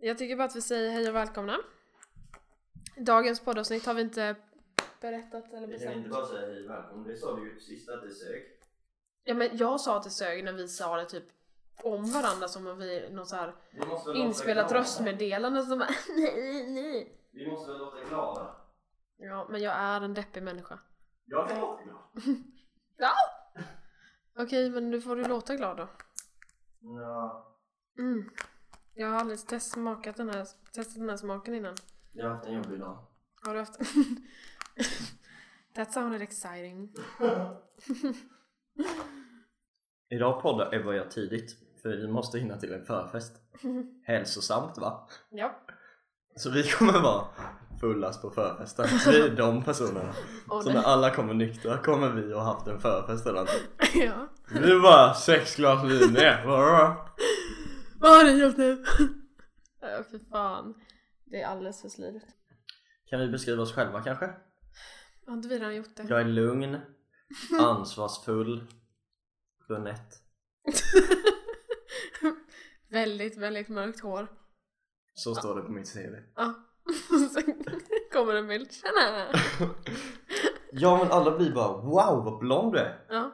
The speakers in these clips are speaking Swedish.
Jag tycker bara att vi säger hej och välkomna. Dagens poddavsnitt har vi inte berättat eller Vi kan bestämt. inte bara säga hej välkommen, det sa du ju sist att det sög. Ja men jag sa att det sög när vi sa det typ om varandra som om vi något så här Vi inspelat röstmeddelande som bara nej nej. Vi måste väl låta glada. Ja men jag är en deppig människa. Jag kan låta glad. Ja! Okej men nu får du låta glad då. Ja, Mm. Jag har aldrig test smakat den här, testat den här smaken innan. jag har haft en jobbig dag. Har du haft? That sounded exciting. Idag poddar Ebba och jag tidigt, för vi måste hinna till en förfest. Hälsosamt va? Ja. Så vi kommer vara fullast på förfesten. Vi är de personerna. Så när alla kommer nyktra kommer vi och haft en förfest redan. ja. Vi är bara sex glas vin ner. Vad har ni gjort nu? Ja för fan. Det är alldeles för slirigt. Kan vi beskriva oss själva kanske? Har inte vi redan gjort det? Jag är lugn, ansvarsfull, brunett. väldigt, väldigt mörkt hår. Så står det på mitt CV. Ja. Sen kommer en bild. Tjena! Ja men alla blir bara wow vad blond du är. Ja.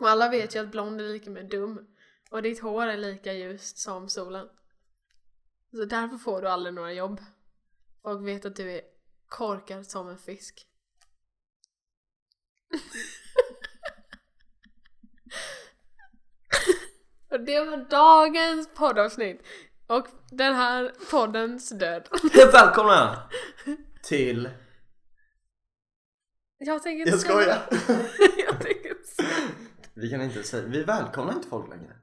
Och alla vet ju att blond är lika med dum. Och ditt hår är lika ljust som solen. Så därför får du aldrig några jobb. Och vet att du är korkad som en fisk. Och det var dagens poddavsnitt. Och den här poddens död. Välkomna till... Jag tänker inte Jag skojar. jag tänker inte. Vi kan inte säga, vi välkomnar inte folk längre.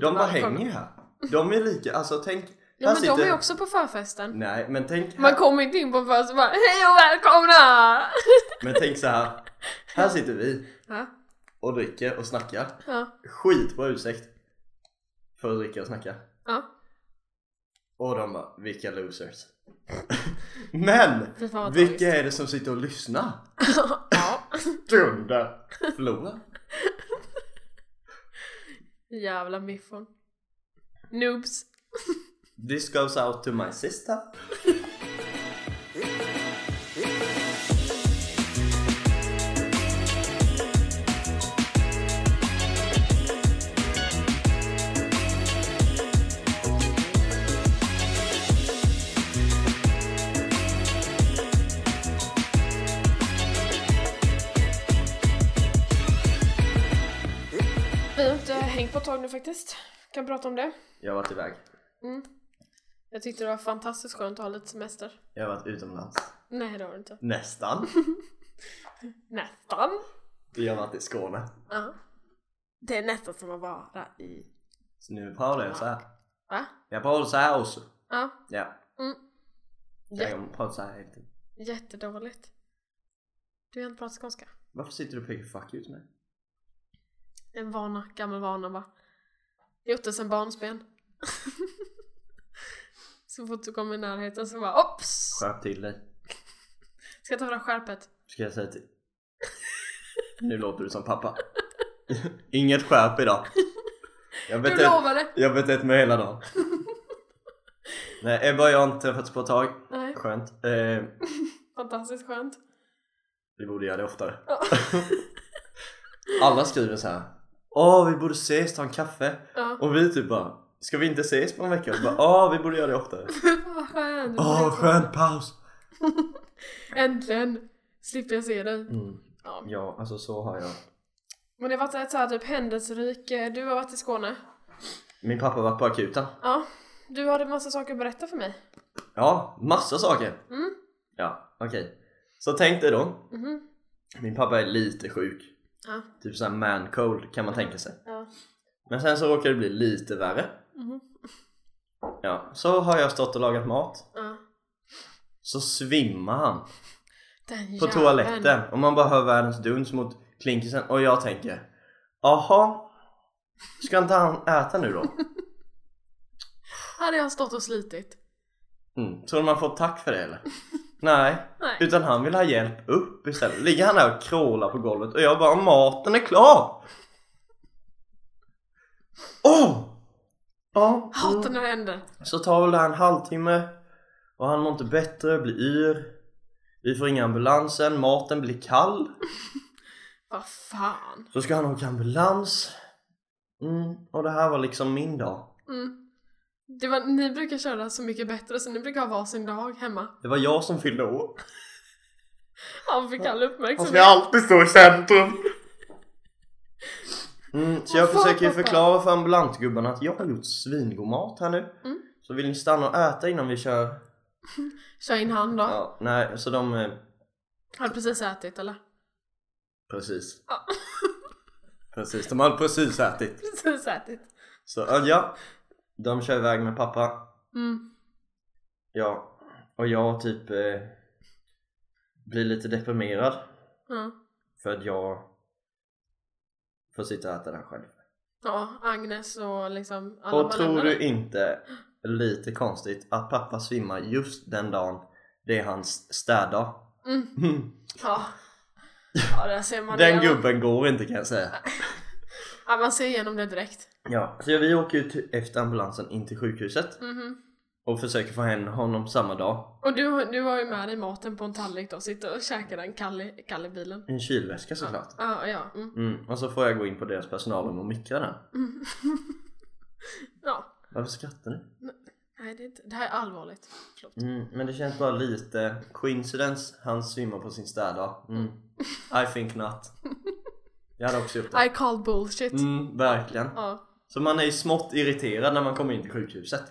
De bara hänger här. De är lika, alltså tänk... Ja men de sitter- är också på förfesten. Nej men tänk Man här, kommer inte in på en förfest och bara Hej och välkomna! men tänk så här. Här sitter vi Ja, och dricker och snackar. ja, Skitbra ursäkt för att dricka och snacka. ja. Och de bara, vilka losers. Men! Vilka är det som sitter och lyssnar? ja. Dunder! Förlora. Jävla miffon. Noobs. This goes out to my sister. hängt på ett tag nu faktiskt. Kan prata om det. Jag har varit iväg. Mm. Jag tyckte det var fantastiskt skönt att ha lite semester. Jag har varit utomlands. Nej det har du inte. Nästan. Nästan. Vi har varit i Skåne. Ja. Det är nästan som att vara i... Så nu pratar jag så här. Va? Jag pratar så här också. Ja. Ja. Mm. Jag kan prata så här hela tiden. Jättedåligt. Du har inte pratat skånska. Varför sitter du och pekar fuck ut mig? En vana, gammal vana bara. Gjort det sen barnsben. så fort du kommer i närheten så bara ops! Skärp till dig. Ska jag ta fram skärpet? Ska jag säga till. Nu låter du som pappa. Inget skärp idag. Jag Du vet lovade! Jag har betett mig hela dagen. Nej, Ebba och jag har inte träffats på ett tag. Nej, Skönt. Eh, fantastiskt skönt. vi borde göra det oftare. Ja. Alla skriver så här. Åh, vi borde ses, ta en kaffe. Ja. Och vi typ bara, ska vi inte ses på en vecka? Och bara, Åh, vi borde göra det oftare. Vad skönt! Åh, skön paus. Äntligen slipper jag se dig. Mm. Ja. Ja, alltså så har jag. Men det har varit ett så här typ händelserik... eh, Du har varit i Skåne. Min pappa har varit på akuten. Ja. Du hade massa saker att berätta för mig. Ja, massa saker. Mm. Ja, okej. Så tänk dig då. Mhm. Min pappa är lite sjuk. Ja. Typ såhär man cold kan man tänka sig. Ja. Men sen så råkar det bli lite värre. Mhm. Ja, så har jag stått och lagat mat. Ja. Så svimmar han Den på jäveln. toaletten och man bara hör världens duns mot klinkisen och jag tänker Jaha, ska inte han äta nu då? Hade jag stått och slitit. Mm. Tror du man får tack för det eller? Nej, Nej. utan han vill ha hjälp upp istället. Ligger han där och krålar på golvet och jag bara maten är klar! Åh! Ja, Hatar när det händer. så tar väl det här en halvtimme och han mår inte bättre, blir yr. Vi får ringa ambulansen, maten blir kall. Vad fan. Så ska han åka ambulans. Mm, och det här var liksom min dag. Mm. Det var, ni brukar köra så mycket bättre så ni brukar ha varsin dag hemma. Det var jag som fyllde år. Han fick all Han uppmärksamhet. ska alltid stå i centrum. Mm, så jag försöker pappa? förklara för ambulansgubbarna att jag har gjort svingod mat här nu. Mm. Så vill ni stanna och äta innan vi kör? Kör in han då. Ja, nej, så de... eh, Har du precis ätit eller? Precis. Ja. Precis, de hade precis ätit. Precis ätit. Så ja, de kör iväg med pappa. Mm. Ja, och jag typ eh, blir lite deprimerad Ja. för att jag får sitta och äta den själv. ja, Agnes och liksom alla Och tror du inte, lite konstigt, att pappa svimmar just den dagen det är hans städdag? Mm. Ja. Ja, där ser man Den det. gubben går inte kan jag säga. Ja, man ser igenom det direkt. Ja, så vi åker ut efter ambulansen in till sjukhuset Mhm. och försöker få hem honom samma dag. Och du, du har ju med dig maten på en tallrik då, sitter och käkar den kall i, kall i bilen. I en kylväska såklart. Ja, ja. Mm. Mm, och så får jag gå in på deras personalrum och mikra den. Mm. ja. Varför skrattar du? Nej, det, är inte, det här är allvarligt. Förlåt. Mm, men det känns bara lite coincidence, han svimmar på sin städdag. Mm. I think not. Jag hade också gjort det. I call bullshit. Mm, verkligen. Ja. Så man är ju smått irriterad när man kommer in till sjukhuset.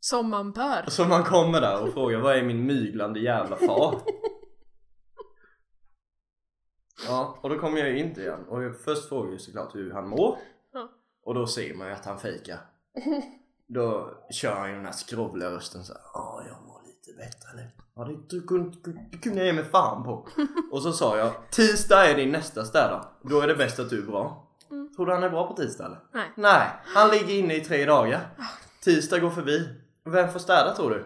Som man bör. Så man kommer där och frågar vad är min myglande jävla far? Ja, och då kommer jag in till igen och jag först frågar jag såklart hur han mår. Ja. Och då ser man ju att han fejkar. Då kör han ju den här skrovliga rösten så här, Ja, jag mår lite bättre nu. Ja, det, du, kunde, jag ge mig fan på. Och så sa jag, tisdag är din nästa städdag. Då är det bäst att du är bra. Mm. Tror du han är bra på tisdag eller? Nej. Nej, han ligger inne i tre dagar. Tisdag går förbi. Vem får städa tror du?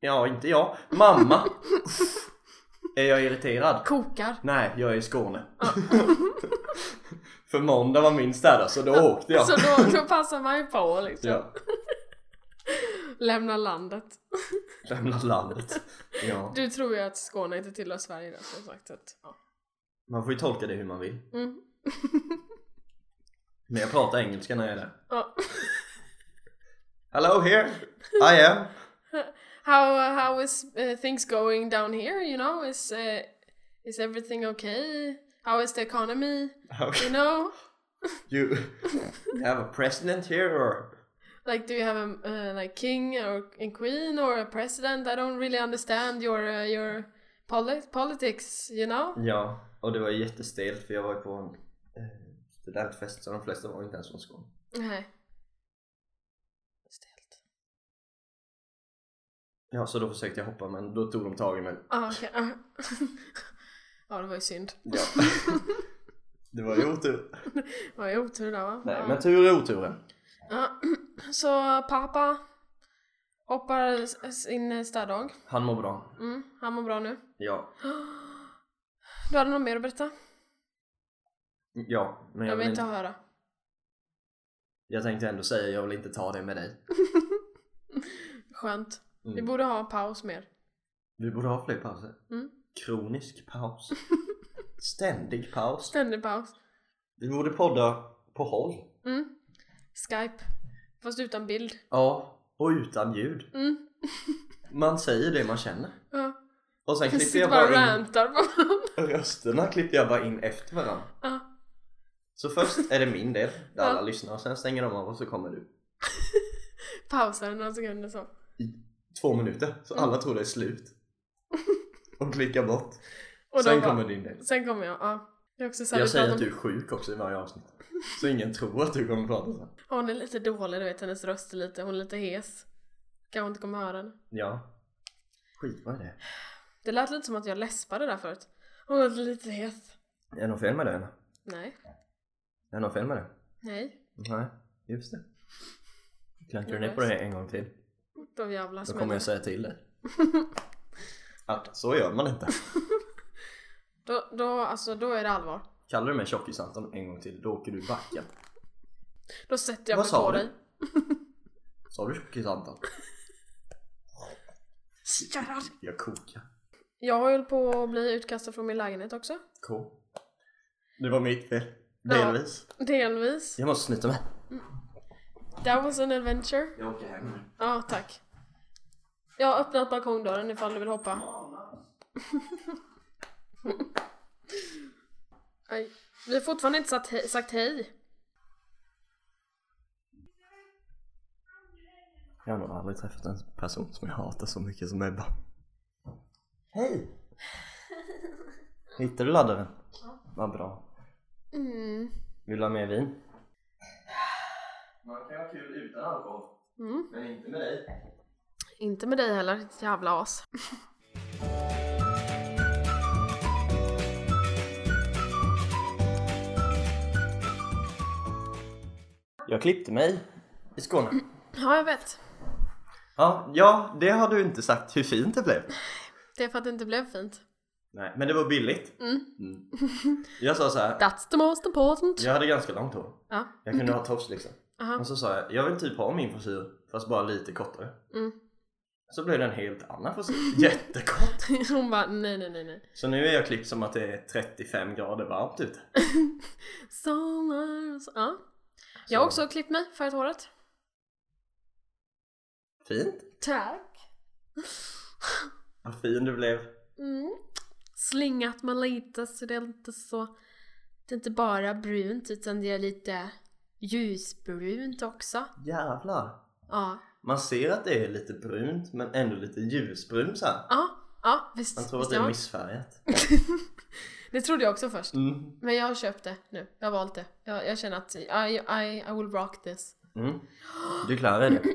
Ja, inte jag. Mamma. är jag irriterad? Kokar. Nej, jag är i Skåne. För måndag var min städa så då åkte jag. Så då, då passar man ju på liksom. Ja, Lämna landet. lämna landet. Ja. Du tror ju att Skåne inte tillhör Sverige då, som sagt. Att, ja. Man får ju tolka det hur man vill. Mm. Men jag pratar engelska när jag är där. Ja. Hello here, I am. How how is uh, things going down here? You know, is uh, is everything okay? How is the economy? You know, you have a president here or? Like do you have a uh, like king or a queen or a president? I don't really understand your uh, your poli- politics. You know. Ja, och det var jättestelt för jag var på en eh, studentfest så de flesta var inte ens från Skåne. Nej. Stelt. Ja, så då försökte jag hoppa men då tog de tag i mig. Ah, okej. ah. ja, det var ju synd. Ja. det var ju otur. Det var ju otur där va? Nej, men tur är oturen. Så pappa hoppar sin städdag. Han mår bra. Mm, han mår bra nu. Ja. Du hade något mer att berätta? Ja, men Jag jag, vill inte höra. jag tänkte ändå säga jag vill inte ta det med dig. Skönt. Vi Mm. borde ha paus mer. Vi borde ha fler pauser. Mm. Kronisk paus. Ständig paus. Ständig paus. Vi borde podda på håll. Mm. Skype. Fast utan bild. Ja, och utan ljud. Mm. Man säger det man känner. Ja. Och sen Jag klipper jag bara bara in på rösterna klipper jag bara in efter varandra. Ja. Så först är det min del, där Ja. alla lyssnar och sen stänger de av och så kommer du. Pausar några sekunder så. I två minuter, så Mm. alla tror det är slut. Och klickar bort. Och sen bara- kommer din del. Sen kommer jag, ja. Jag vi säger att du är sjuk också i varje avsnitt. Så ingen tror att du kommer prata så. Hon är lite dålig, du vet hennes röst är lite, hon är lite hes. Kanske inte kommer höra henne. Ja. Skit vad är det? Det lät lite som att jag läspade där förut. Hon är lite hes. Är det något fel med eller? Nej. Är det något fel med det? Nej. Nej, just det. Klankar du ner på det en gång till? Då jävlar Då kommer jag säga till dig. Att så gör man inte. Då, då, alltså då är det allvar. Kallar du mig tjockis Anton en gång till, då åker du i backen. Då sätter jag Vad mig sa på du? dig. Sa du tjockisantan? Jävlar. Jag kokar. Jag håller på att bli utkastad från min lägenhet också. Cool. Det var mitt fel. Ja. Delvis. Delvis. Jag måste snyta mig. That was an adventure. Jag åker hem nu. Ja, tack. Jag har öppnat balkongdörren ifall du vill hoppa. Aj. Vi har fortfarande inte sagt hej. Sagt hej. Jag har nog aldrig träffat en person som jag hatar så mycket som Ebba. Hej! Hittade du laddaren? Vad bra. Mm. Vill du ha mer vin? Man kan ha kul utan alkohol, Mm. men inte med dig. Inte med dig heller, jävla as. Jag klippte mig i Skåne. Ja, jag vet. Ja, ja, det har du inte sagt hur fint det blev. Det är för att det inte blev fint. Nej, men det var billigt. Mm. Mm. Jag sa så här. That's the most important. jag hade ganska långt hår. Ja. Jag kunde ha tofs liksom. Aha. Och så sa jag, jag vill typ ha min frisyr fast bara lite kortare. Mm. Så blev det en helt annan frisyr. Jättekort. Hon bara nej, nej, nej, nej. Så nu är jag klippt som att det är 35 grader varmt ute. Sommar... Ja. Jag har också klippt mig, färgat håret. Fint. Tack. Vad fin du blev. Mm. Slingat mig lite så det är inte så... Det är inte bara brunt utan det är lite ljusbrunt också. Jävlar. Ja. Man ser att det är lite brunt men ändå lite ljusbrunt så här. Ja, ja visst. Man tror att visst det är missfärgat. Det trodde jag också först. Mm. Men jag har köpt det nu. Jag har valt det. Jag, jag känner att I, I, I will rock this. Mm. Du klarar det.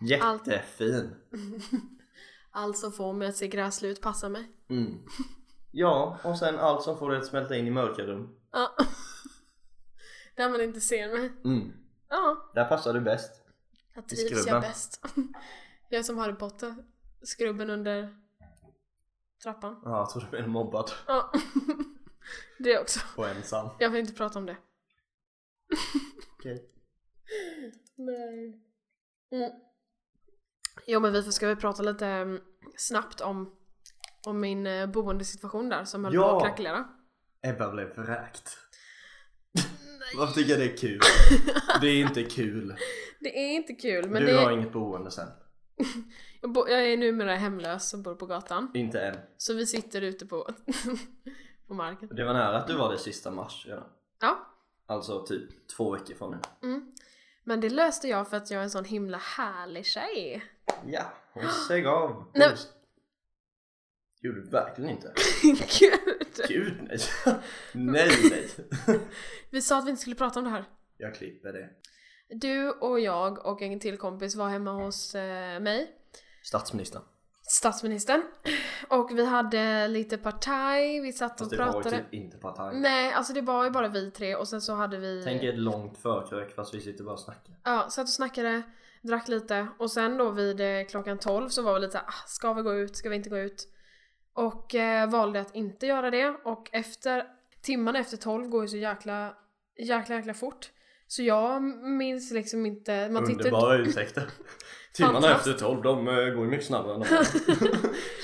Jättefin. Allt som får mig att se gräslig ut passar mig. Mm. Ja, och sen allt som får dig att smälta in i mörka rum. Ja. Där man inte ser mig. Mm. Ja, Där passar du bäst. jag I trivs jag bäst. Jag som Harry Potter. Skrubben under trappan. Ja, jag tror du blev mobbad Ja. Det också. och ensam. Jag vill inte prata om det. Okej. Nej. Mm. Jo men vi ska väl prata lite mm, snabbt om, om min eh, boendesituation där som höll Ja. på att krackelera. Ebba blev vräkt. Varför tycker jag det är kul? Det är inte kul. Det är inte kul men du det har inget boende sen. jag, bo, jag är numera hemlös och bor på gatan. Inte än. Så vi sitter ute på, på marken. Det var nära att du var det sista mars redan. Ja. Alltså typ två veckor från nu. Mm. Men det löste jag för att jag är en sån himla härlig tjej. Ja, hon sög av. Nej. Gjorde du verkligen inte. Gud! Gud nej. nej nej. Vi sa att vi inte skulle prata om det här. Jag klipper det. Du och jag och en till kompis var hemma hos eh, mig, Statsministern. statsministern. Och vi hade lite partaj, vi satt och Fast det var ju typ inte partaj. Nej, alltså det var ju bara vi tre och sen så hade vi... Tänk ett långt förkrök fast vi sitter bara och snackar. Ja, satt och snackade, drack lite och sen då vid eh, klockan 12 så var vi lite såhär, ah, ska vi gå ut, ska vi inte gå ut? Och eh, valde att inte göra det och efter, timmarna efter 12 går ju så jäkla, jäkla, jäkla fort. Så jag minns liksom inte, man Underbara ursäkter. Timmarna efter 12, de eh, går ju mycket snabbare än de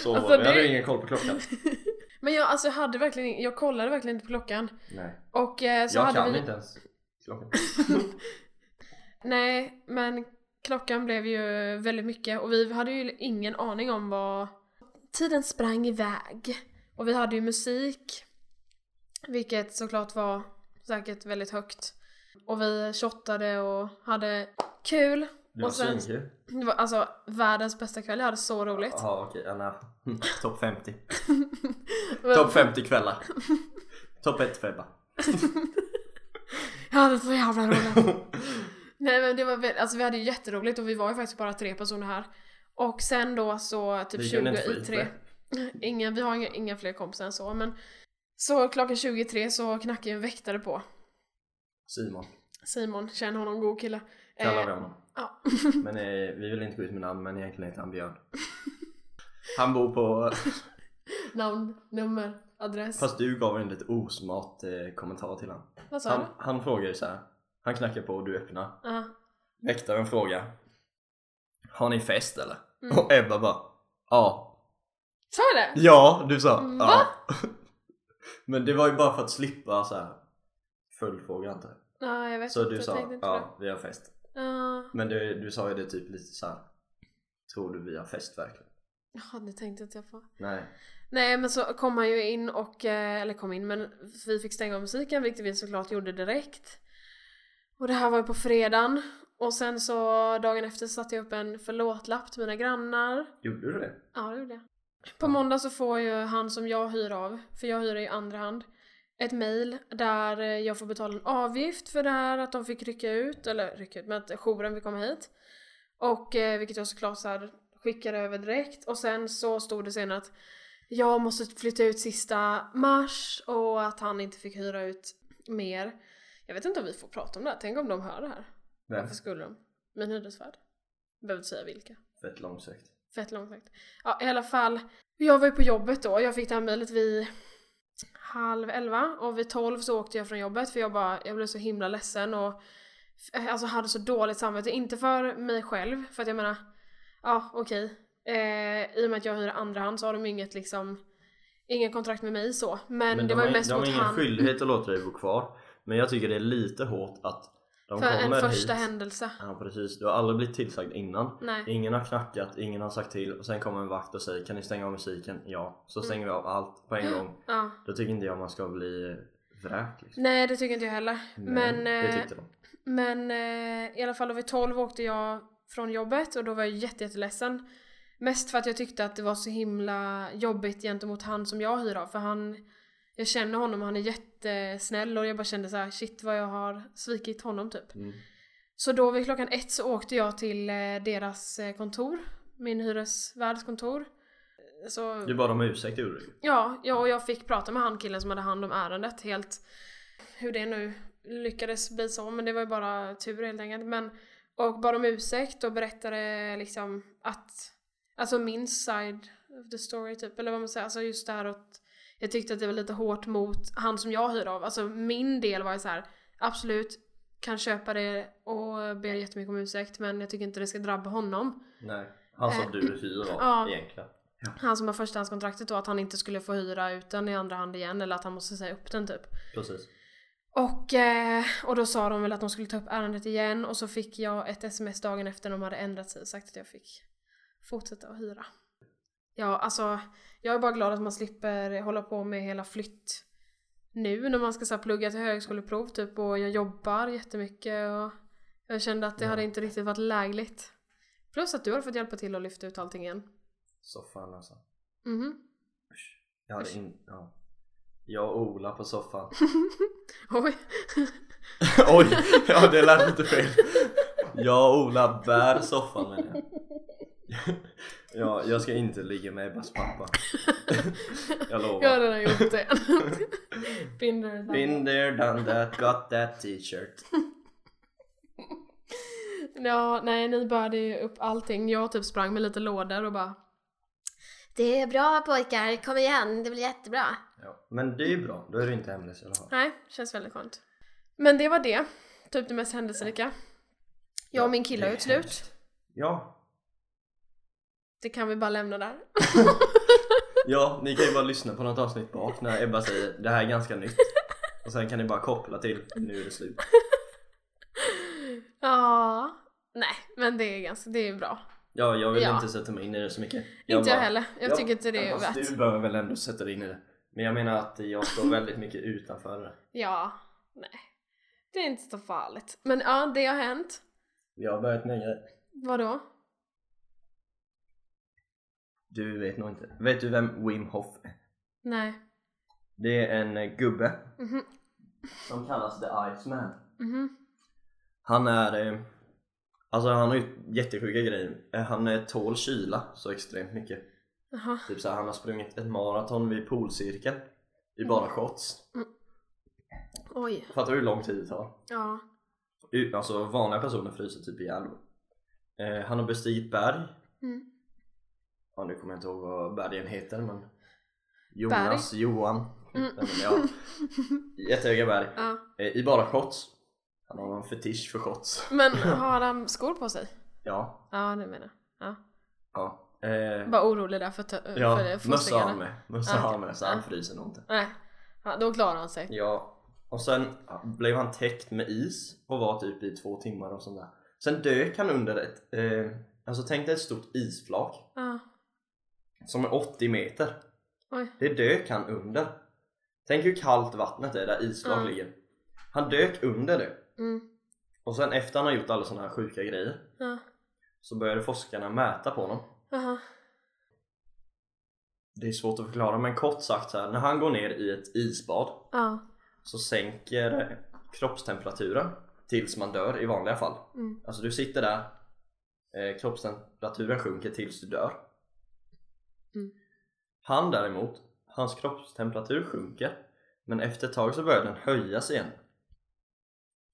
Så Alltså, jag det- hade ingen koll på klockan. Men jag alltså jag hade verkligen, jag kollade verkligen inte på klockan. Nej. Och eh, så Jag hade kan vi... inte ens klockan. Nej, men klockan blev ju väldigt mycket och vi hade ju ingen aning om vad... Tiden sprang iväg. Och vi hade ju musik, vilket såklart var säkert väldigt högt. Och vi shottade och hade kul. Det var Och sen- svinkul. Det var alltså världens bästa kväll, jag hade så roligt. Okej, ja, nej. Hm, Topp 50. Men- Topp 50 kvällar. Topp 1 för Ebba. Jag hade så jävla roligt. Nej men det var väl, alltså vi hade ju jätteroligt och vi var ju faktiskt bara tre personer här. Och sen då så typ Vi 20 kunde inte få i tre. Ingen, vi har inga, inga fler kompisar än så men så klockan 23 så knackade en väktare på. Simon Simon, känner honom, god kille. kallar Eh, vi honom. ja. Men eh, vi vill inte gå ut med namn men egentligen heter han Björn. Han bor på... Namn, nummer, adress. Fast du gav en lite osmart eh, kommentar till honom. Vad sa Han, du? han frågade så här. Han knackar på och du öppnar. Ja. Väktaren frågar Har ni fest eller? Mm. Och Ebba bara Ja. Sa jag det? Ja, du sa Va? ja. Men det var ju bara för att slippa så här följdfrågor antar jag. Ja, jag vet Så inte. du jag sa tänkte inte ja, vi har fest. det. Ja. Men du, du sa ju det typ lite så här. Tror du vi har fest verkligen? Jaha, det tänkte inte jag på. Nej. Nej men så kom han ju in och, eh, eller kom in men vi fick stänga av musiken vilket vi såklart gjorde direkt. Och det här var ju på fredagen. Och sen så dagen efter satte jag upp en förlåtlapp till mina grannar. Gjorde du det? Ja det gjorde jag. På måndag så får ju han som jag hyr av, för jag hyr i andra hand, ett mail där eh, jag får betala en avgift för det här att de fick rycka ut, eller rycka ut, men att jouren fick komma hit. Och eh, vilket jag såklart så här skickade över direkt. Och sen så stod det sen att jag måste flytta ut sista mars och att han inte fick hyra ut mer. Jag vet inte om vi får prata om det här, tänk om de hör det här. Vem? Varför skulle de? Min hyresvärd. Behöver inte säga vilka. Fett långsökt. Fett långsökt. Ja, i alla fall. Jag var ju på jobbet då. Jag fick det här mejlet vid halv elva och vid tolv så åkte jag från jobbet för jag bara, jag blev så himla ledsen och alltså hade så dåligt samvete. Inte för mig själv, för att jag menar, ja okej. Eh, I och med att jag hyr andra hand så har de inget liksom, ingen kontrakt med mig så. Men, det de var ju mest de har mot ingen han. skyldighet att låta dig bo kvar. Men jag tycker det är lite hårt att de För en första hit. händelse. Ja precis, du har aldrig blivit tillsagd innan. Nej. Ingen har knackat, ingen har sagt till och sen kommer en vakt och säger kan ni stänga av musiken? Ja, så stänger vi av allt på en gång. Ja. Då tycker inte jag man ska bli vräkt liksom. Nej det tycker inte jag heller. men, det eh, tyckte de. Men eh, i alla fall då vid 12 åkte jag från jobbet och då var jag jätte, jätteledsen. Mest för att jag tyckte att det var så himla jobbigt gentemot han som jag hyr av för han jag känner honom och han är jättesnäll och jag bara kände så här: shit vad jag har svikit honom typ. Mm. Så då vid klockan ett så åkte jag till eh, deras eh, kontor, min hyresvärds kontor. Så, Du bad om ursäkt gjorde du Ja, ja, och jag fick prata med han killen som hade hand om ärendet helt hur det nu lyckades bli så, men det var ju bara tur helt enkelt. Men, och bad om ursäkt och berättade liksom att, alltså min side of the story typ, eller vad man säger, alltså just det här att jag tyckte att det var lite hårt mot han som jag hyr av. Alltså min del var ju så här, absolut, kan köpa det och ber jättemycket om ursäkt men jag tycker inte det ska drabba honom. Nej. Han som Eh, du hyr av ja. egentligen. Han som har förstahandskontraktet då, att han inte skulle få hyra ut den i andra hand igen eller att han måste säga upp den typ. Precis. Och, eh, och då sa de väl att de skulle ta upp ärendet igen och så fick jag ett sms dagen efter de hade ändrat sig och sagt att jag fick fortsätta att hyra. Ja, alltså jag är bara glad att man slipper hålla på med hela flytt nu när man ska så här, plugga till högskoleprov typ och jag jobbar jättemycket och jag kände att det Ja. hade inte riktigt varit lägligt. Plus att du har fått hjälpa till att lyfta ut allting igen. Soffan alltså. Mhm. Jag hade in... Ja. Jag och Ola på soffan. Oj. Oj! Ja det lät lite fel. Jag och Ola bär soffan menar jag. Ja, jag ska inte ligga med Ebbas pappa. Jag lovar. Jag har redan gjort det. Binder Been there, done that, got that t-shirt. Ja, nej ni började ju upp allting. Jag typ sprang med lite lådor och bara Det är bra pojkar, kom igen, det blir jättebra. Ja. Men det är ju bra, då är du inte hemlös i alla fall. Nej, känns väldigt skönt. Men det var det. Typ det mest händelserika. Jag och min kille har gjort slut. Ja. Det kan vi bara lämna där. Ja, ni kan ju bara lyssna på något avsnitt bak när Ebba säger det här är ganska nytt. Och sen kan ni bara koppla till nu är det slut. Ja, nej, men det är ganska, det är bra. Ja, jag vill Ja. inte sätta mig in i det så mycket. inte jag bara- heller. Jag Ja, tycker inte det är värt. Du behöver väl ändå sätta dig in i det. Men jag menar att jag står väldigt mycket utanför det. Ja, nej. Det är inte så farligt. Men ja, det har hänt. Jag har börjat med en grej. Vadå? Du vet nog inte. Vet du vem Wim Hof är? Nej. Det är en eh, gubbe Mhm, som kallas The Iceman. mhm. Han är... Eh, alltså han har ju jättesjuka grejer. Eh, Han tål kyla så extremt mycket. Jaha. Typ såhär, han har sprungit ett maraton vid polcirkeln. I bara shorts. Oj. Fattar du hur lång tid det tar? Ja. Alltså vanliga personer fryser typ ihjäl eh, Han har bestigit berg. Mm. Ja nu kommer jag inte ihåg vad bergen heter men Jonas, Johan Mm. Men ja, Jättehöga berg Ja. eh, I bara shorts Han har någon fetisch för shots. Men har han skor på sig? Ja. Ja, det menar jag. Ja. Ja. Eh, Bara orolig där för, tö- ja, för mössa har han med. Mössa Ah, har han med så Ah. han fryser nog inte. Nej, ja, då klarar han sig. Ja. Och sen blev han täckt med is och var typ i två timmar och sånt där. Sen dök han under ett, eh, alltså tänk dig ett stort isflak Ja. Som är 80 meter. Oj. Det dök han under. Tänk hur kallt vattnet är där isflak Ja. ligger. Han dök under det. Mm. Och sen efter han har gjort alla såna här sjuka grejer Ja. så började forskarna mäta på honom. Aha. Det är svårt att förklara men kort sagt så här, när han går ner i ett isbad Ja. så sänker kroppstemperaturen tills man dör i vanliga fall. Mm. Alltså du sitter där, eh, kroppstemperaturen sjunker tills du dör. Mm. Han däremot, hans kroppstemperatur sjunker men efter ett tag så börjar den höjas igen.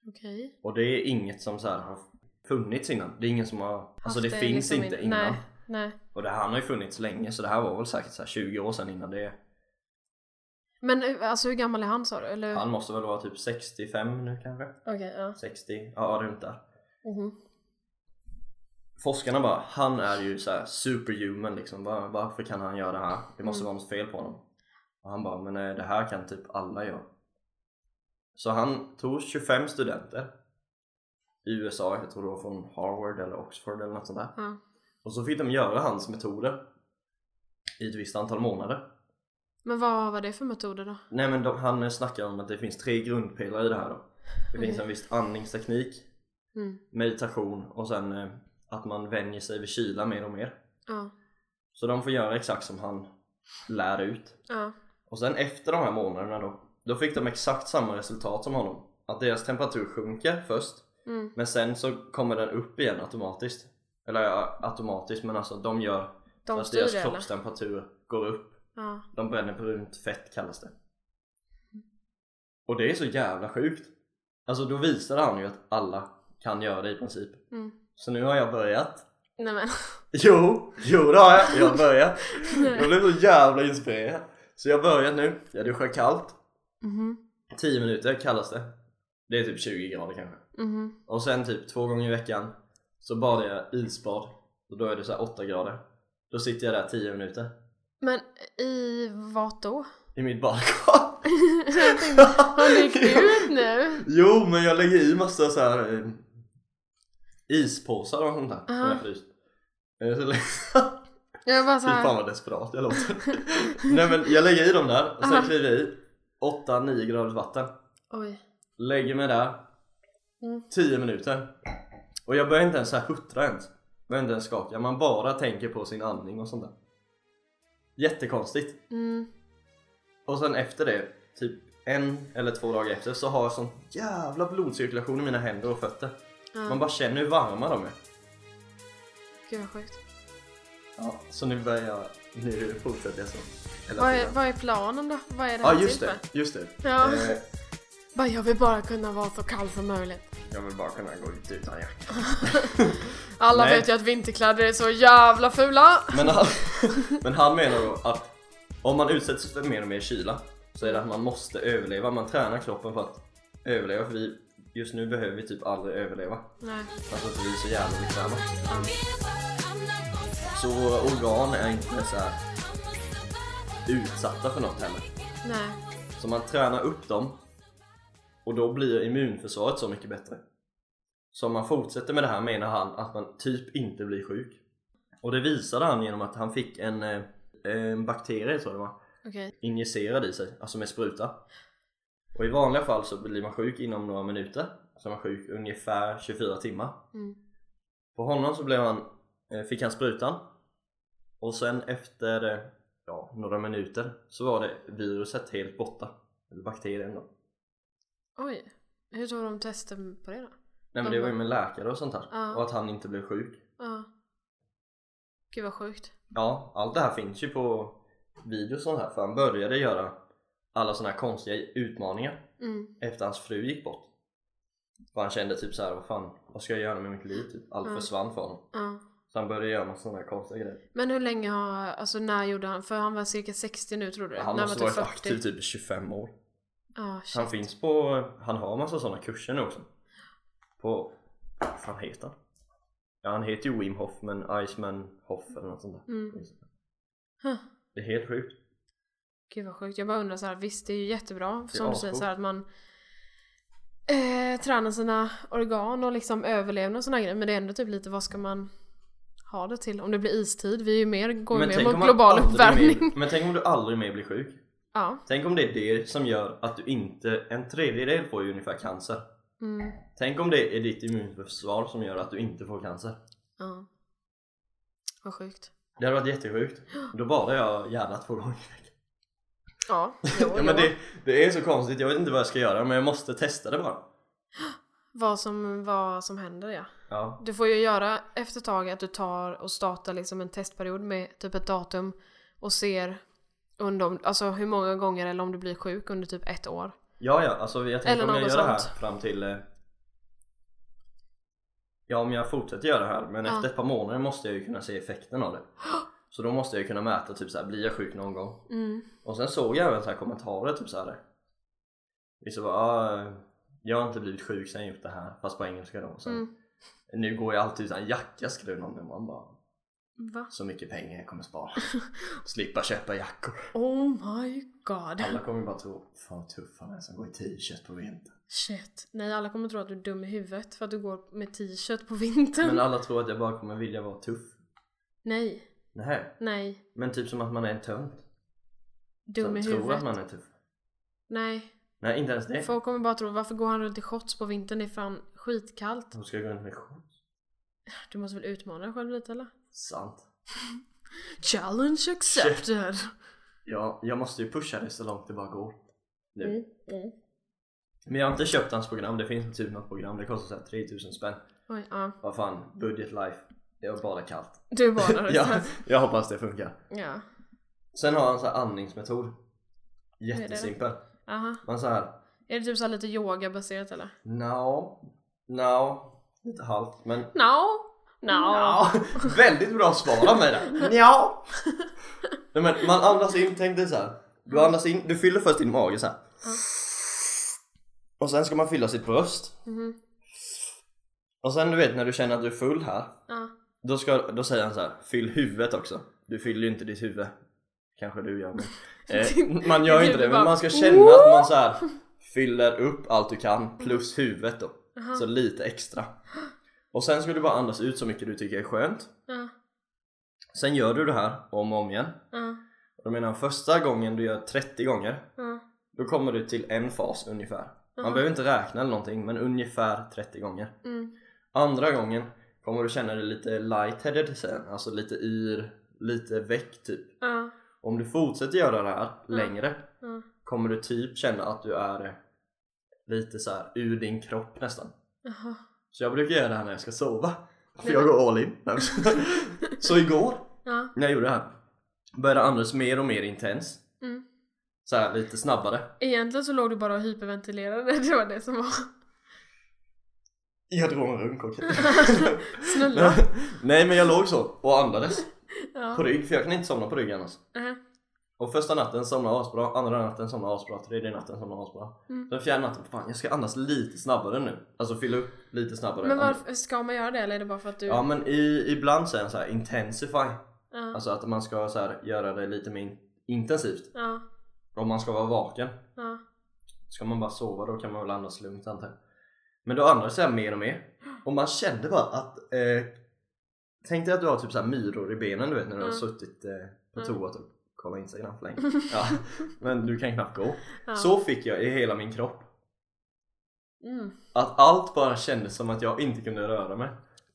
Okej. Och det är inget som så här har funnits innan. Det är ingen som har, alltså Haft det finns liksom inte in- innan. Nej. Nej. Och det här har ju funnits länge så det här var väl säkert så här 20 år sedan innan det. Men eh, alltså hur gammal är han sa du? Eller? Han måste väl vara typ 65 nu kanske? Okej, ja. 60, ja runt där. Mhm. Forskarna bara, han är ju så här superhuman liksom, Var, varför kan han göra det här? Det måste Mm. vara något fel på honom. Och han bara, men eh, det här kan typ alla göra. Så han tog 25 studenter i USA, jag tror det var från Harvard eller Oxford eller något sånt där. Ja. Och så fick de göra hans metoder i ett visst antal månader. Men vad var det för metoder då? Nej men de, han snackar om att det finns tre grundpelare i det här då. Det finns Okej. en viss andningsteknik, Mm. meditation och sen eh, att man vänjer sig vid kyla mer och mer. Ja. Så de får göra exakt som han lär ut. Ja. Och sen efter de här månaderna då, då fick de exakt samma resultat som honom. Att deras temperatur sjunker först, Mm. men sen så kommer den upp igen automatiskt. Eller ja, automatiskt men alltså de gör så De att deras det eller? kroppstemperatur går upp. Ja. De bränner brunt fett kallas det. Och det är så jävla sjukt. Alltså då visade han ju att alla kan göra det i princip. Mm. Så nu har jag börjat. Nej men. Jo, jo det har jag. Jag har börjat. Jag blev så jävla inspirerad. Så jag börjar nu. Jag duschar kallt. Mhm. 10 minuter kallas det. Det är typ 20 grader kanske. Mhm. Och sen typ två gånger i veckan så badar jag isbad. Och då är det så här 8 grader. Då sitter jag där 10 minuter. Men i vad då? I mitt badkar. Jag tänkte, har du ut nu? Jo men jag lägger i massa så här eh, ispåsar och sånt där som jag fryst. Så lä- Jag bara Fy fan såhär. vad desperat jag låter. Nej men jag lägger i dem där och sen Aha. kliver jag i 8-9 graders vatten. Oj. Lägger mig där Mm. 10 minuter. Och jag börjar inte ens huttra ens. Börjar inte ens skaka. Man bara tänker på sin andning och sånt där. Jättekonstigt. Mm. Och sen efter det, typ en eller två dagar efter så har jag sån jävla blodcirkulation i mina händer och fötter. Ja. Man bara känner hur varma de är. Gud vad sjukt. Ja, så nu börjar jag, nu fortsätter jag så. Hela Vad är, tiden. vad är planen då? Vad är det Ja här just till det, för? just det. Ja. Eh, Bara, jag vill bara kunna vara så kall som möjligt. jag vill bara kunna gå ut utan jacka. Alla Nej. vet ju att vinterkläder är så jävla fula. Men han, men han menar då att om man utsätts för mer och mer kyla så är det att man måste överleva. Man tränar kroppen för att överleva för vi, just nu behöver vi typ aldrig överleva. Nej. Alltså för vi är så jävla bekväma. Så våra organ är inte så här utsatta för något heller. Nej. Så man tränar upp dem och då blir immunförsvaret så mycket bättre. Så om man fortsätter med det här menar han att man typ inte blir sjuk. Och det visade han genom att han fick en, eh, en bakterie tror jag det var, Okej. injicerad i sig, alltså med spruta. Och i vanliga fall så blir man sjuk inom några minuter, så är man sjuk ungefär 24 timmar. Mm. På honom så blev han, eh, fick han sprutan och sen efter ja, några minuter så var det viruset helt borta. Eller bakterien då. Oj. Hur tog de testen på det då? Nej men det var ju med läkare och sånt här. Ja. Och att han inte blev sjuk. Ja. Gud vad sjukt. Ja, allt det här finns ju på videos och sånt här för han började göra alla såna här konstiga utmaningar Mm. efter hans fru gick bort. För han kände typ så här, vad fan, vad ska jag göra med mitt liv? Typ. Allt Ja. försvann för honom. Ja. Så han började göra massa såna här konstiga grejer. Men hur länge har, alltså när gjorde han, för han var cirka 60 nu tror du? Han när måste var varit aktiv typ i 25 år. Shit. Han finns på, han har massa såna kurser nu också. på, vad fan heter han? Ja han heter ju Wim Hof men Iceman Hof eller något sånt där Mm. Huh. Det är helt sjukt Gud vad sjukt. Jag bara undrar så här, visst det är ju jättebra som du säger så här, att man eh, tränar sina organ och liksom överlevnad och såna grejer. Men det är ändå typ lite vad ska man ha det till? Om det blir istid, vi är ju mer, går ju mer mot global uppvärmning. mer, Men tänk om du aldrig mer blir sjuk Ja. Tänk om det är det som gör att du inte, en tredjedel får ju ungefär cancer Mm. Tänk om det är ditt immunförsvar som gör att du inte får cancer Ja. Vad sjukt. Det hade varit jättesjukt Då badar jag gärna två gånger i veckan Ja, jo, Ja men det, det är så konstigt, jag vet inte vad jag ska göra men jag måste testa det bara Vad som, vad som händer ja. Ja, Du får ju göra efter ett tag att du tar och startar liksom en testperiod med typ ett datum och ser under, alltså hur många gånger eller om du blir sjuk under typ ett år. ja, ja alltså jag tänker om jag gör det här sånt. fram till eh, Ja om jag fortsätter göra det här men Ja. efter ett par månader måste jag ju kunna se effekten av det Så då måste jag ju kunna mäta typ såhär, blir jag sjuk någon gång? Mm. Och sen såg jag även så här kommentarer typ såhär Vissa bara ah, jag har inte blivit sjuk sen jag gjort det här fast på engelska då sen, Mm. Nu går jag alltid utan jacka skrev någon och man bara Va? Så mycket pengar jag kommer spara Slippa köpa jackor Oh my god. Alla kommer bara tro Fan vad tuff han är som går i t-shirt på vintern Shit. Nej alla kommer tro att du är dum i huvudet för att du går med t-shirt på vintern. Men alla tror att jag bara kommer vilja vara tuff Nej. Nej, Nej. men typ som att man är en tönt Dum i som tror huvudet. att man är tuff Nej. Nej inte ens det Folk kommer bara tro varför går han runt i shorts på vintern? Det är fan skitkallt. Hon ska gå runt med shorts Du måste väl utmana dig själv lite eller? Sant Challenge accepted. Ja, jag måste ju pusha det så långt det bara går nu Mm. Mm. Men jag har inte köpt hans program, det finns typ något program, det kostar såhär 3000 spänn Oj, ja. Vad fan, budget life Det är bara kallt Du badar ja, ja. jag hoppas det funkar ja. Sen har han så här andningsmetod? Jättesimpel Aha. Man så här Är det typ så lite yogabaserat eller? No, no, lite halvt men No. No. Ja, väldigt bra svar av mig där. Ja. Nej, men man andas in, tänk dig så här. Du andas in, du fyller först din mage så här. Och sen ska man fylla sitt bröst. Mhm. Och sen du vet när du känner att du är full här. Ja. Då, ska, då säger han så här, fyll huvudet också. Du fyller ju inte ditt huvud. Kanske du gör men. Eh, man gör inte det men man ska känna att man så här fyller upp allt du kan plus huvudet då. Så lite extra. Och sen ska du bara andas ut så mycket du tycker är skönt. Sen gör du det här om och om igen. Och då menar jag första gången du gör 30 gånger. Då kommer du till en fas ungefär. Man behöver inte räkna eller någonting men ungefär 30 gånger. Mm. Andra gången kommer du känna dig lite lightheaded sen, alltså lite yr, lite väck typ. Ja. Om du fortsätter göra det här längre kommer du typ känna att du är lite så här ur din kropp nästan. Jaha. Så jag brukar göra det här när jag ska sova. För jag går all in. så igår Ja. när jag gjorde det här började andas mer och mer intens. Mm. Så här lite snabbare. Egentligen så låg du bara och hyperventilerade, det var det som var Jag drog en runk och Snälla. Nej men jag låg så och andades Ja. på rygg för jag kan inte somna på rygg annars. Aha. Och första natten somnade jag asbra, andra natten somnade jag asbra, tredje natten somnade jag asbra. Mm. Den fjärde natten, fan jag ska andas lite snabbare nu. Alltså fylla upp lite snabbare. Men varför, ska man göra det eller är det bara för att du... Ja men i, ibland säger han så här intensify. Ja. Alltså att man ska så här, göra det lite mer intensivt. Ja. Om man ska vara vaken. Ska man bara sova då kan man väl andas lugnt antar jag. Men då andades jag mer och mer. Och man kände bara att eh, Tänk dig att du har typ så här myror i benen du vet när du har Mm. suttit eh, på toa och kollat instagram för länge. Ja, men du kan knappt gå. Ja. Så fick jag i hela min kropp. Mm. Att allt bara kändes som att jag inte kunde röra mig.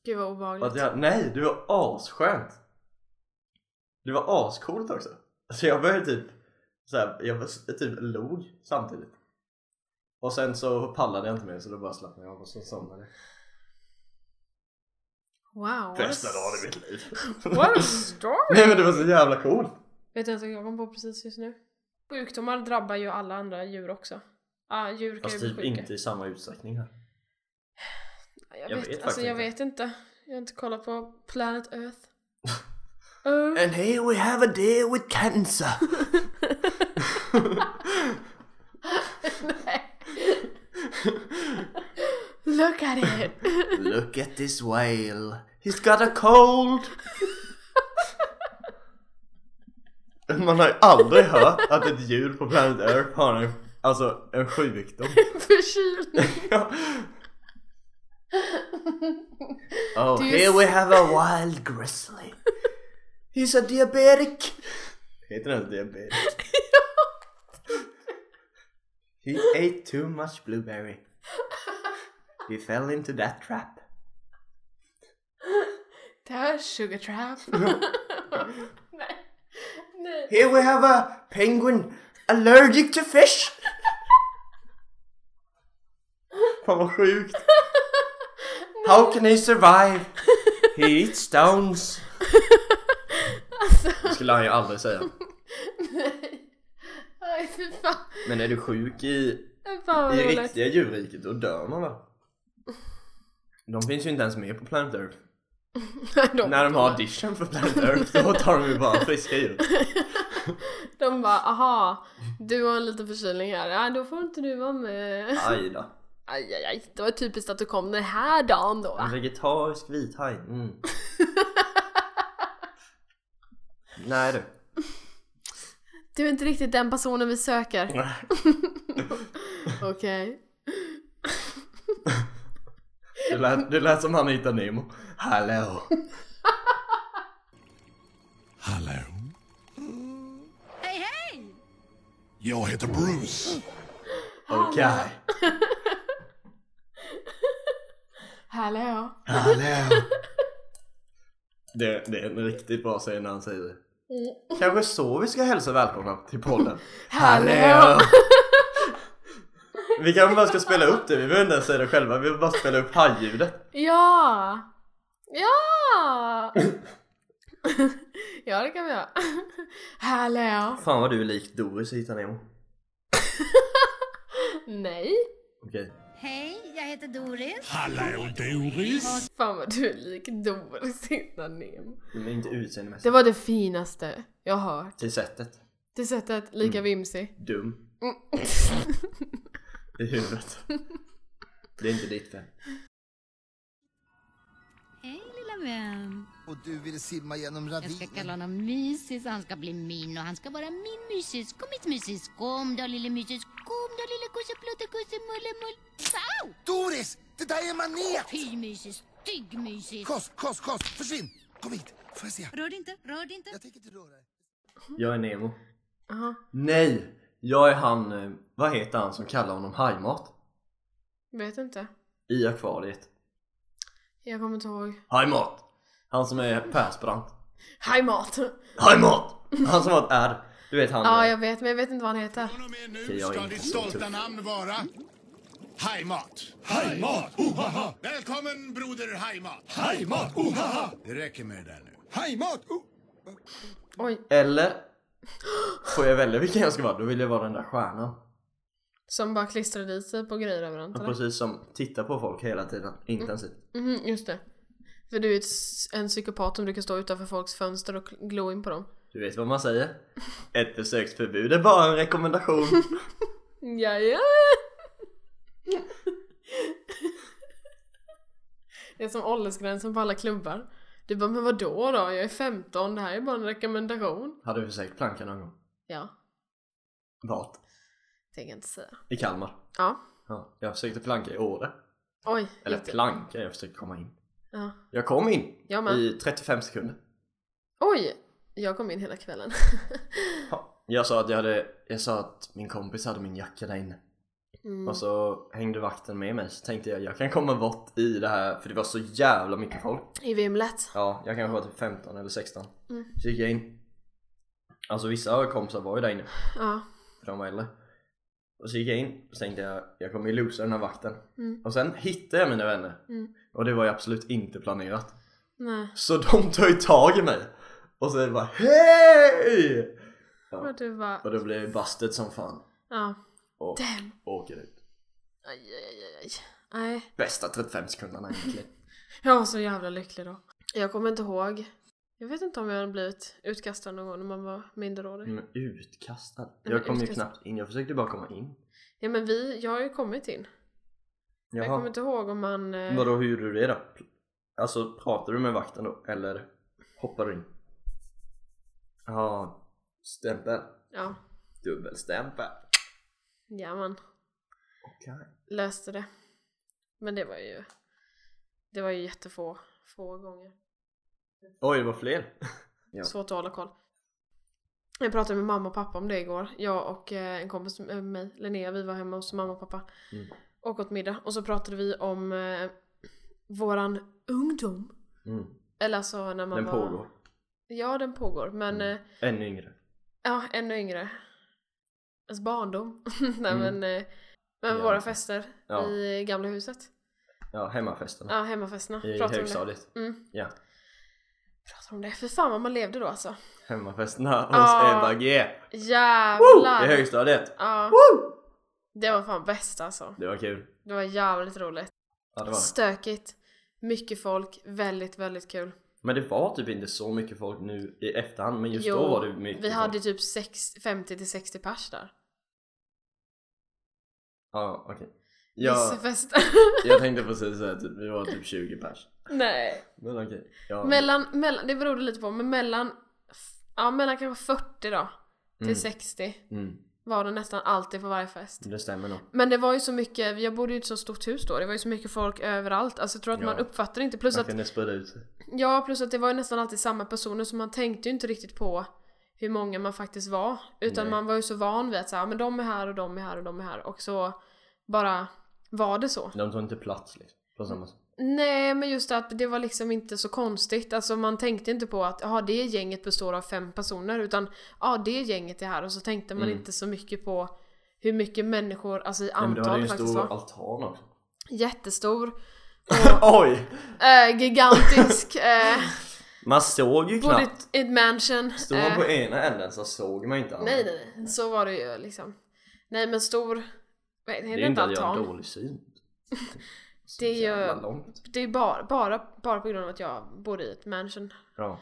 Gud vad obehagligt. Jag, nej, det var asskönt. Det var ascoolt också. Så jag började typ så här, jag var- jag typ log samtidigt. Och sen så pallade jag inte mer så då bara slappnade jag av och så somnade jag. Wow. Bästa dagen i mitt liv. What a story! nej men det var så jävla coolt. Vet du inte vad jag kom på precis just nu? Sjukdomar drabbar ju alla andra djur också. Ja, djur kan Fast ju typ bli sjuka. inte i samma utsträckning här. Jag, jag vet, vet alltså faktiskt jag inte. vet inte. Jag har inte kollat på Planet Earth. Earth. And here we have a deer with cancer. Nej. Look at it! Look at this whale. He's got a cold. Man har ju aldrig hört att ett djur på Planet Earth har en, alltså en sjukdom. Förkylning! Ja. oh, here we have a wild grizzly. He's a diabetic. Heter den diabetic? He ate too much blueberry. He fell into that trap. Är sugar trap. Nej. Nej. Here we have a penguin allergic to fish. Fan vad sjukt. How can he survive? He eats stones. Det skulle han ju aldrig säga. Nej. Aj fy fan. Men är du sjuk i, Fan vad i roligt. riktiga djurriket då dör man va? De finns ju inte ens med på Planet Earth. de, När de har audition för Planet Earth då tar de ju bara friska djur. de bara aha, du har en liten förkylning här. Ja då får inte du vara med. Aj då. Aj aj aj. Det var typiskt att du kom den här dagen då. En vegetarisk vithaj. Mm. Nej du. Du är inte riktigt den personen vi söker. Okej. Du lät, du lät som han hittade Nemo. Hallå. Hallå? Hej hej! Jag heter Bruce. Okej. Hallå. Hallå. Det, det är en riktigt bra scen när han säger det. Kanske så vi ska hälsa välkomna till podden. Hallå. Vi kanske bara ska spela upp det, vi behöver inte ens säga det själva, vi vill bara spela upp hajljudet. Ja! Ja! ja det kan vi göra. Hallå. Fan vad du är lik Doris i Hitta Nemo. Nej. Okej. Hej, jag heter Doris. Hallå Doris. Fan vad du är lik Doris Hitta Nemo. Men inte utseendemässigt. Det var det finaste jag har hört. Till sättet. Det sättet lika vimsig. Dum. Mm. I huvudet. Det är inte ditt fel. Hej lilla vän. Och du vill simma genom Jag ska ravinen? kalla honom Mysis han ska bli min och han ska vara min Mysis. Kom hit Mysis. Kom då lille Mysis. Kom då lille kusse mulle mull. Au! Doris! Det där är en manet! Fy Mysis. Stygg Mysis. Kos, kos, kos! Försvinn! Kom hit! Får jag se? Rör dig inte, rör dig inte. Jag tänker inte röra dig. Jag är Nemo. Aha. Nej! Jag är han, eh, vad heter han som kallar honom hajmat? Vet inte. I akvariet. Jag kommer inte ihåg. Hajmat! Han som är Persbrandt. Hej mat! Hajmat! Han som har ett R. Du vet han. Ja eh, jag vet men jag vet inte vad han heter. Från och med nu Okej, jag är ska inte ditt så stolta tuff. namn vara Hajmat. Hajmat, ohaha. Välkommen broder Hajmat. Hajmat, ohaha. Det räcker med det där nu. Hajmat, oh. Oj. Eller Får jag välja vilken jag ska vara, då vill jag vara den där stjärnan. Som bara klistrade dit sig på grejer överallt Ja, eller? Precis som tittar på folk hela tiden, intensivt. Mhm, just det. För du är en psykopat som brukar stå utanför folks fönster och glo in på dem. Du vet vad man säger? Ett besöksförbud är bara en rekommendation. Ja, ja. Det är som åldersgränsen på alla klubbar. Du bara, men vadå då? Jag är 15, det här är bara en rekommendation. Har du försökt planka någon gång? Ja, Vart? tänker inte säga. I Kalmar? Ja. Ja, jag försökte planka i Åre. Oj, Eller gick planka, jag försökte komma in. Ja. Jag kom in Jag med. i 35 sekunder. Oj! Jag kom in hela kvällen. Ja. Jag sa att jag hade, jag sa att min kompis hade min jacka där inne. Mm. Och så hängde vakten med mig så tänkte jag jag kan komma bort i det här för det var så jävla mycket folk. I vimlet. Ja, jag kanske var typ 15 eller 16. Mm. Så gick jag in. Alltså vissa kompisar var ju där inne, Ja. för de var äldre. Och så gick jag in och tänkte jag, jag kommer ju losa den här vakten. Mm. Och sen hittade jag mina vänner. Mm. Och det var ju absolut inte planerat. Nej. Så de tar ju tag i mig. Och så är det bara HEJ! Och du bara... Och då blev jag busted som fan. Ja. Och Damn. åker ut. Aj, aj, aj, aj. Nej. Bästa 35 sekunderna egentligen. Jag var så jävla lycklig då. Jag kommer inte ihåg. Jag vet inte om jag hade blivit utkastad någon gång när man var minderårig. Men utkastad. men Jag kom ju utkastad. knappt in, jag försökte bara komma in. Ja men vi, jag har ju kommit in. Jag kommer inte ihåg om man... eh, Vadå, hur gjorde du det då? Alltså pratar du med vakten då? Eller hoppar du in? Ja, stämpel. Ja, Dubbelstämpel. Ja man Okej. löste det. Men det var ju... Det var ju jättefå få gånger. Oj, det var fler. Ja. Svårt att hålla koll. Jag pratade med mamma och pappa om det igår. Jag och eh, en kompis med mig, Linnea, vi var hemma hos mamma och pappa. Mm. Och åt middag. Och så pratade vi om eh, våran ungdom. Mm. Eller alltså när man Den var... pågår. Ja, den pågår. Men Mm. eh, Ännu yngre. ja, ännu yngre. Alltså barndom. Nej Mm. men, eh, men Ja. våra fester Ja. i gamla huset. Ja, hemmafesterna. Ja, hemmafesterna. I om det. högstadiet. Mm. Ja. Pratade om det. För fan vad man levde då alltså. Hemmafesterna hos Ja. Ebba G. Jävlar. I högstadiet. Ja. Det var fan bäst alltså. Det var kul. Det var jävligt roligt. Ja, det var. Stökigt. Mycket folk. Väldigt, väldigt kul. Men det var typ inte så mycket folk nu i efterhand. Men just Jo, då var det mycket Vi folk. hade typ sex- 50 till 60 pers där. Ja, okej. Jag, jag tänkte precis säga typ, vi var typ 20 pers. Nej. Men okej. Ja. Mellan, mellan, det berodde lite på, men mellan, ja mellan kanske 40 då till Mm. 60 Mm, var det nästan alltid på varje fest. det stämmer nog. Men det var ju så mycket, jag bodde ju i ett så stort hus då, det var ju så mycket folk överallt. Alltså jag tror att Ja. man uppfattar inte, plus Man att, kunde sprida ut sig. ja plus att det var ju nästan alltid samma personer så man tänkte ju inte riktigt på hur många man faktiskt var. Utan Nej. man var ju så van vid att säga, men de är här och de är här och de är här och så bara var det så. De tog inte plats liksom. På samma sätt. Nej men just att det var liksom inte så konstigt, alltså man tänkte inte på att ja det gänget består av fem personer utan ja det gänget är här och så tänkte man Mm. inte så mycket på hur mycket människor, alltså i Nej, men du hade antal ju en faktiskt stor var. altan också. Jättestor, Oj! äh, gigantisk, äh, Man såg ju bodde knappt. ett- i ett mansion. Stod man eh, på ena änden så såg man inte nej nej nej, så var det ju liksom. Nej men stor, nej, det Det är ju inte att jag har altan. dålig syn. Det är ju- långt. Det är bara, bara, bara på grund av att jag bodde i ett mansion. Ja.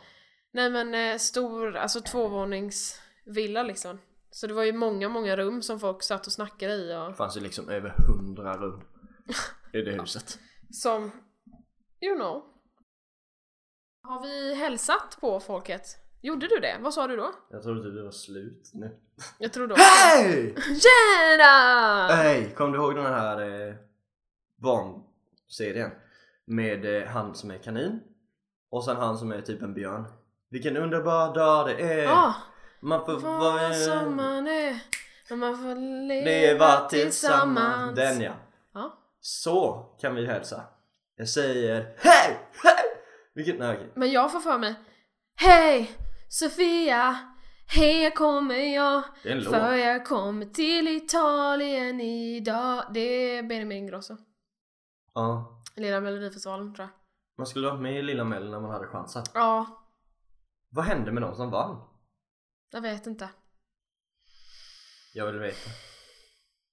Nej men eh, stor, alltså tvåvåningsvilla liksom. Så det var ju många, många rum som folk satt och snackade i och Det fanns ju liksom över hundra rum i det huset. som, you know. Har vi hälsat på folket? Gjorde du det? Vad sa du då? Jag trodde typ det var slut nu. Jag tror då... Hej! Tjena! Hej! Kom du ihåg den här eh, barnserien? Med eh, han som är kanin och sen han som är typ en björn. Vilken underbar dag det är! Ah, Man får vara som man är när man får leva, leva tillsammans. Den ja. Ja. Så kan vi hälsa. Jag säger hej! Hej! Vilket, nej okej. Men jag får för mig Hej Sofia Här kommer jag Det är en låt. För jag kommer till Italien idag Det är Benjamin Ingrosso Ja. Lilla Melodifestivalen tror jag Man skulle varit med i Lilla Mello när man hade chansen. Ja, Vad hände med de som vann? jag vet inte Jag vill veta.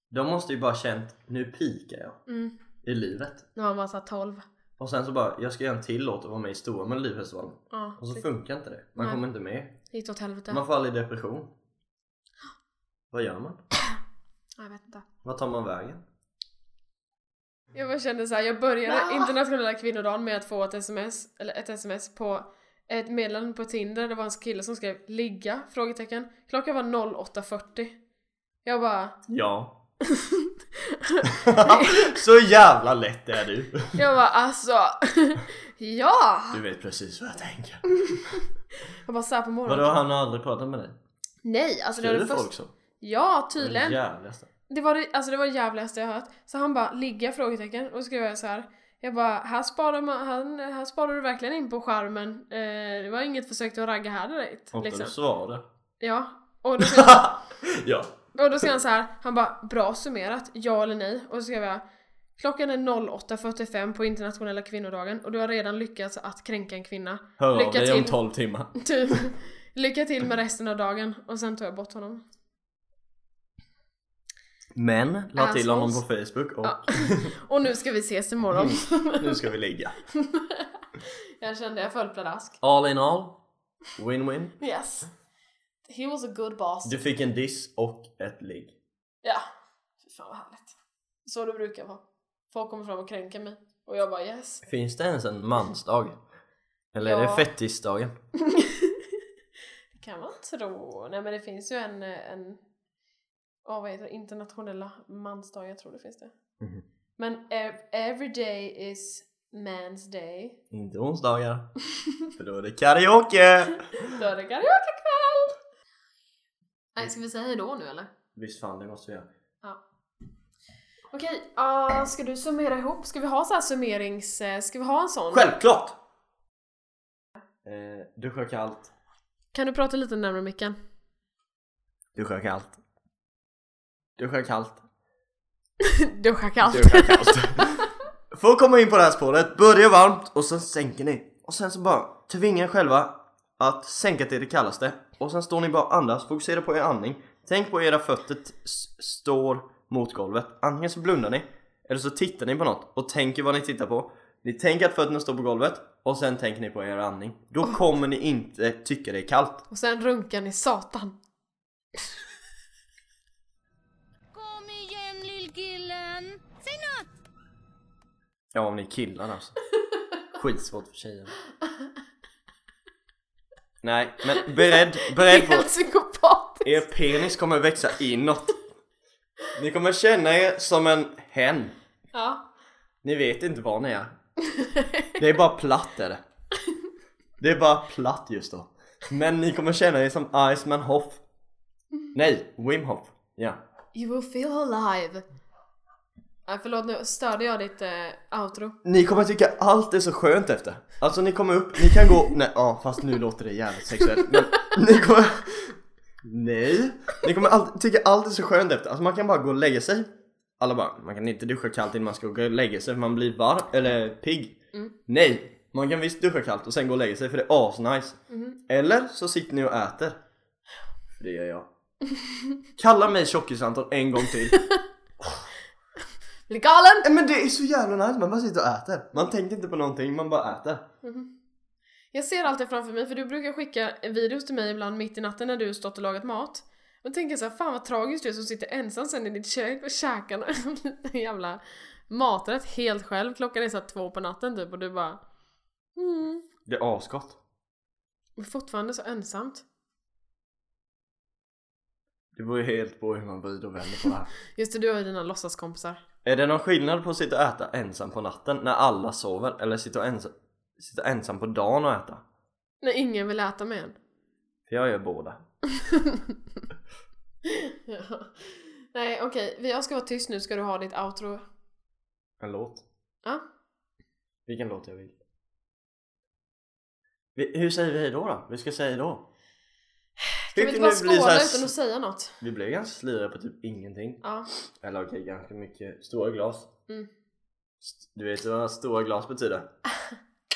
De måste ju bara känt, nu pikar jag mm. i livet. När man var såhär 12 Och sen så bara, jag ska göra en till låt och vara med i stora Melodifestivalen. Ja, Och så det funkar inte det. Man Nej. kommer inte med. gick åt helvete Man får aldrig depression. Vad gör man? Jag vet inte Vad tar man vägen? Jag bara kände såhär, jag började internationella kvinnodagen med att få ett sms, eller ett sms på ett meddelande på Tinder, det var en kille som skrev 'ligga?' frågetecken. Klockan var 08.40. Jag bara, Ja. så jävla lätt är du. jag bara alltså, ja! Du vet precis vad jag tänker. Jag bara såhär på morgonen. Vadå, han har aldrig pratat med dig? Nej, alltså det var Skriver det första. folk så? Ja, Det tydligen. jävligaste. Det var det, alltså det var det jävligaste jag hört. Så han bara ligga frågetecken och så skrev jag så här. Jag bara, här sparar, man, här, här sparar du verkligen in på skärmen. Eh, det var inget försök att ragga här direkt. Och Liksom. du svarade. Ja. Och då han, ja. Och då skrev han så här. Han bara, bra summerat, ja eller nej? Och så skrev jag, klockan är 08.45 på internationella kvinnodagen och du har redan lyckats att kränka en kvinna. Hör Lycka dig om till. 12 timmar. Typ. Lycka till med resten av dagen. Och sen tog jag bort honom. Men, la till honom på. Facebook och Ja. Och nu ska vi ses imorgon. nu ska vi ligga. jag kände jag föll pladask. All in all, win-win. Yes. He was a good boss. Du fick en diss och ett ligg. Ja. Fy fan vad härligt. Så det brukar vara. Folk kommer fram och kränker mig. Och jag bara yes. Finns det ens en mansdag? Eller är Ja. det fettisdagen? Det kan man tro. Nej men det finns ju en, en oh, vad heter det? internationella mansdag, jag tror det finns det. Mhm. Men ev- every day is man's day. Inte onsdagar. För då är det karaoke! Då är det karaokekväll! Nej, ska vi säga hejdå nu eller? Visst fan, det måste vi göra. Ja. Okej, ah, ska du summera ihop? Ska vi ha så här summerings... eh, Ska vi ha en sån? Självklart! Eh, duscha kallt. Kan du prata lite närmare micken? Duscha kallt. Duscha kallt. Duscha kallt. Duscha kallt. För att komma in på det här spåret, börja varmt och sen sänker ni. Och sen så bara tvinga er själva att sänka till det kallaste. Och sen står ni bara och andas, fokusera på er andning. Tänk på era fötter står mot golvet. Antingen så blundar ni, eller så tittar ni på något och tänker vad ni tittar på. Ni tänker att fötterna står på golvet och sen tänker ni på er andning. Då kommer ni inte tycka det är kallt. Och sen runkar ni satan. Kom igen lillkillen! Säg något! Ja om ni är killar alltså. Skitsvårt för tjejer. Nej men beredd, beredd på Helt er penis kommer växa inåt. Ni kommer känna er som en hen. Ja. Ni vet inte var ni är. Det är bara platt är det. Det är bara platt just då. Men ni kommer känna er som Iceman Hoff. Nej, Wim Hof. Ja. You will feel alive. Nej förlåt nu störde jag ditt eh, outro. Ni kommer tycka allt är så skönt efter. Alltså ni kommer upp, ni kan gå, nej ja fast nu låter det jävligt sexuellt men ni kommer Nej! Ni kommer alltid, tycka allt är så skönt efter, alltså man kan bara gå och lägga sig Alla bara, man kan inte duscha kallt innan man ska gå och lägga sig för man blir varm, eller pigg Nej! Man kan visst duscha kallt och sen gå och lägga sig för det är asnice Eller så sitter ni och äter För det gör jag Kalla mig tjockis-Anton en gång till Blir galen! Men det är så jävla nice, man bara sitter och äter Man tänker inte på någonting, man bara äter Jag ser alltid framför mig för du brukar skicka videos till mig ibland mitt i natten när du stått och lagat mat. Och tänker så här, fan vad tragiskt du är som sitter ensam sen i ditt kök och käkar en jävla maträtt helt själv. Klockan är så två på natten typ och du bara mm. Det är asgott Men fortfarande så ensamt. Det beror ju helt på hur man vrider och vänder på det här Just det, du har ju dina låtsaskompisar. Är det någon skillnad på att sitta och äta ensam på natten när alla sover eller sitta, ensam, sitta ensam på dagen och äta? När ingen vill äta med en. För jag gör båda ja. Nej okej, jag ska vara tyst nu ska du ha ditt outro. En låt Ja? Vilken låt jag vill vi, Hur säger vi hejdå då? Vi ska säga hejdå Kan vi inte bara skåla utan att säga något? Vi blev ganska sliriga på typ ingenting Ja. Eller okej, ganska mycket stora glas Mm. Du vet vad stora glas betyder?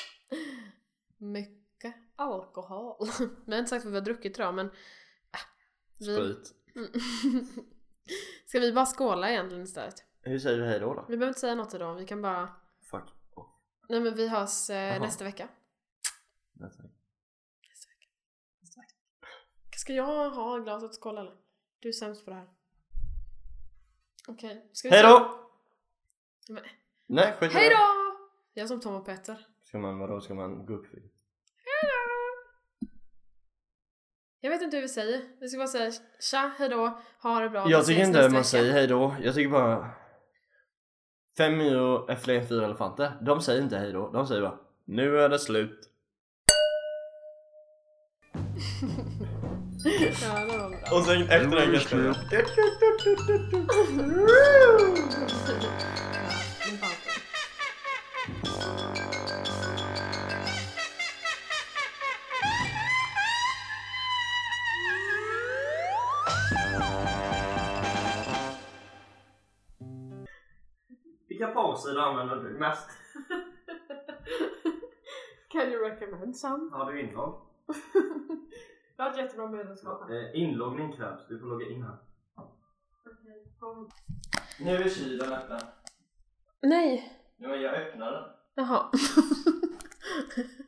Mycket alkohol. Vi har inte sagt vad vi har druckit jag men... Äh, vi... Sprit Mm. Ska vi bara skåla egentligen istället? Hur säger vi hejdå då? Vi behöver inte säga något idag, vi kan bara... Fuck. Nej men vi hörs eh, nästa vecka. Nästa vecka. Ska jag ha glaset och skåla eller? Du är sämst på det här. Okej, ska vi Hejdå! säga- Men- Nej skit i det. Hejdå! Jag är som Tom och Petter. Ska man, vadå, ska man gå upp för? Jag vet inte hur vi säger. Vi ska bara säga tja, hejdå, ha det bra. Jag tycker inte man vecka. säger hejdå, jag tycker bara Fem myror är fler än fyra elefanter, de säger inte hejdå, de säger bara Nu är det slut Och sen efter den paus. Vilka pauser använder du mest? Can you recommend some? Har du inlogg? Jag har ett jättebra medlemskap. Eh, inloggning krävs, du får logga in här Nu är kylen öppen Nej! Ja, men jag öppnar den Jaha.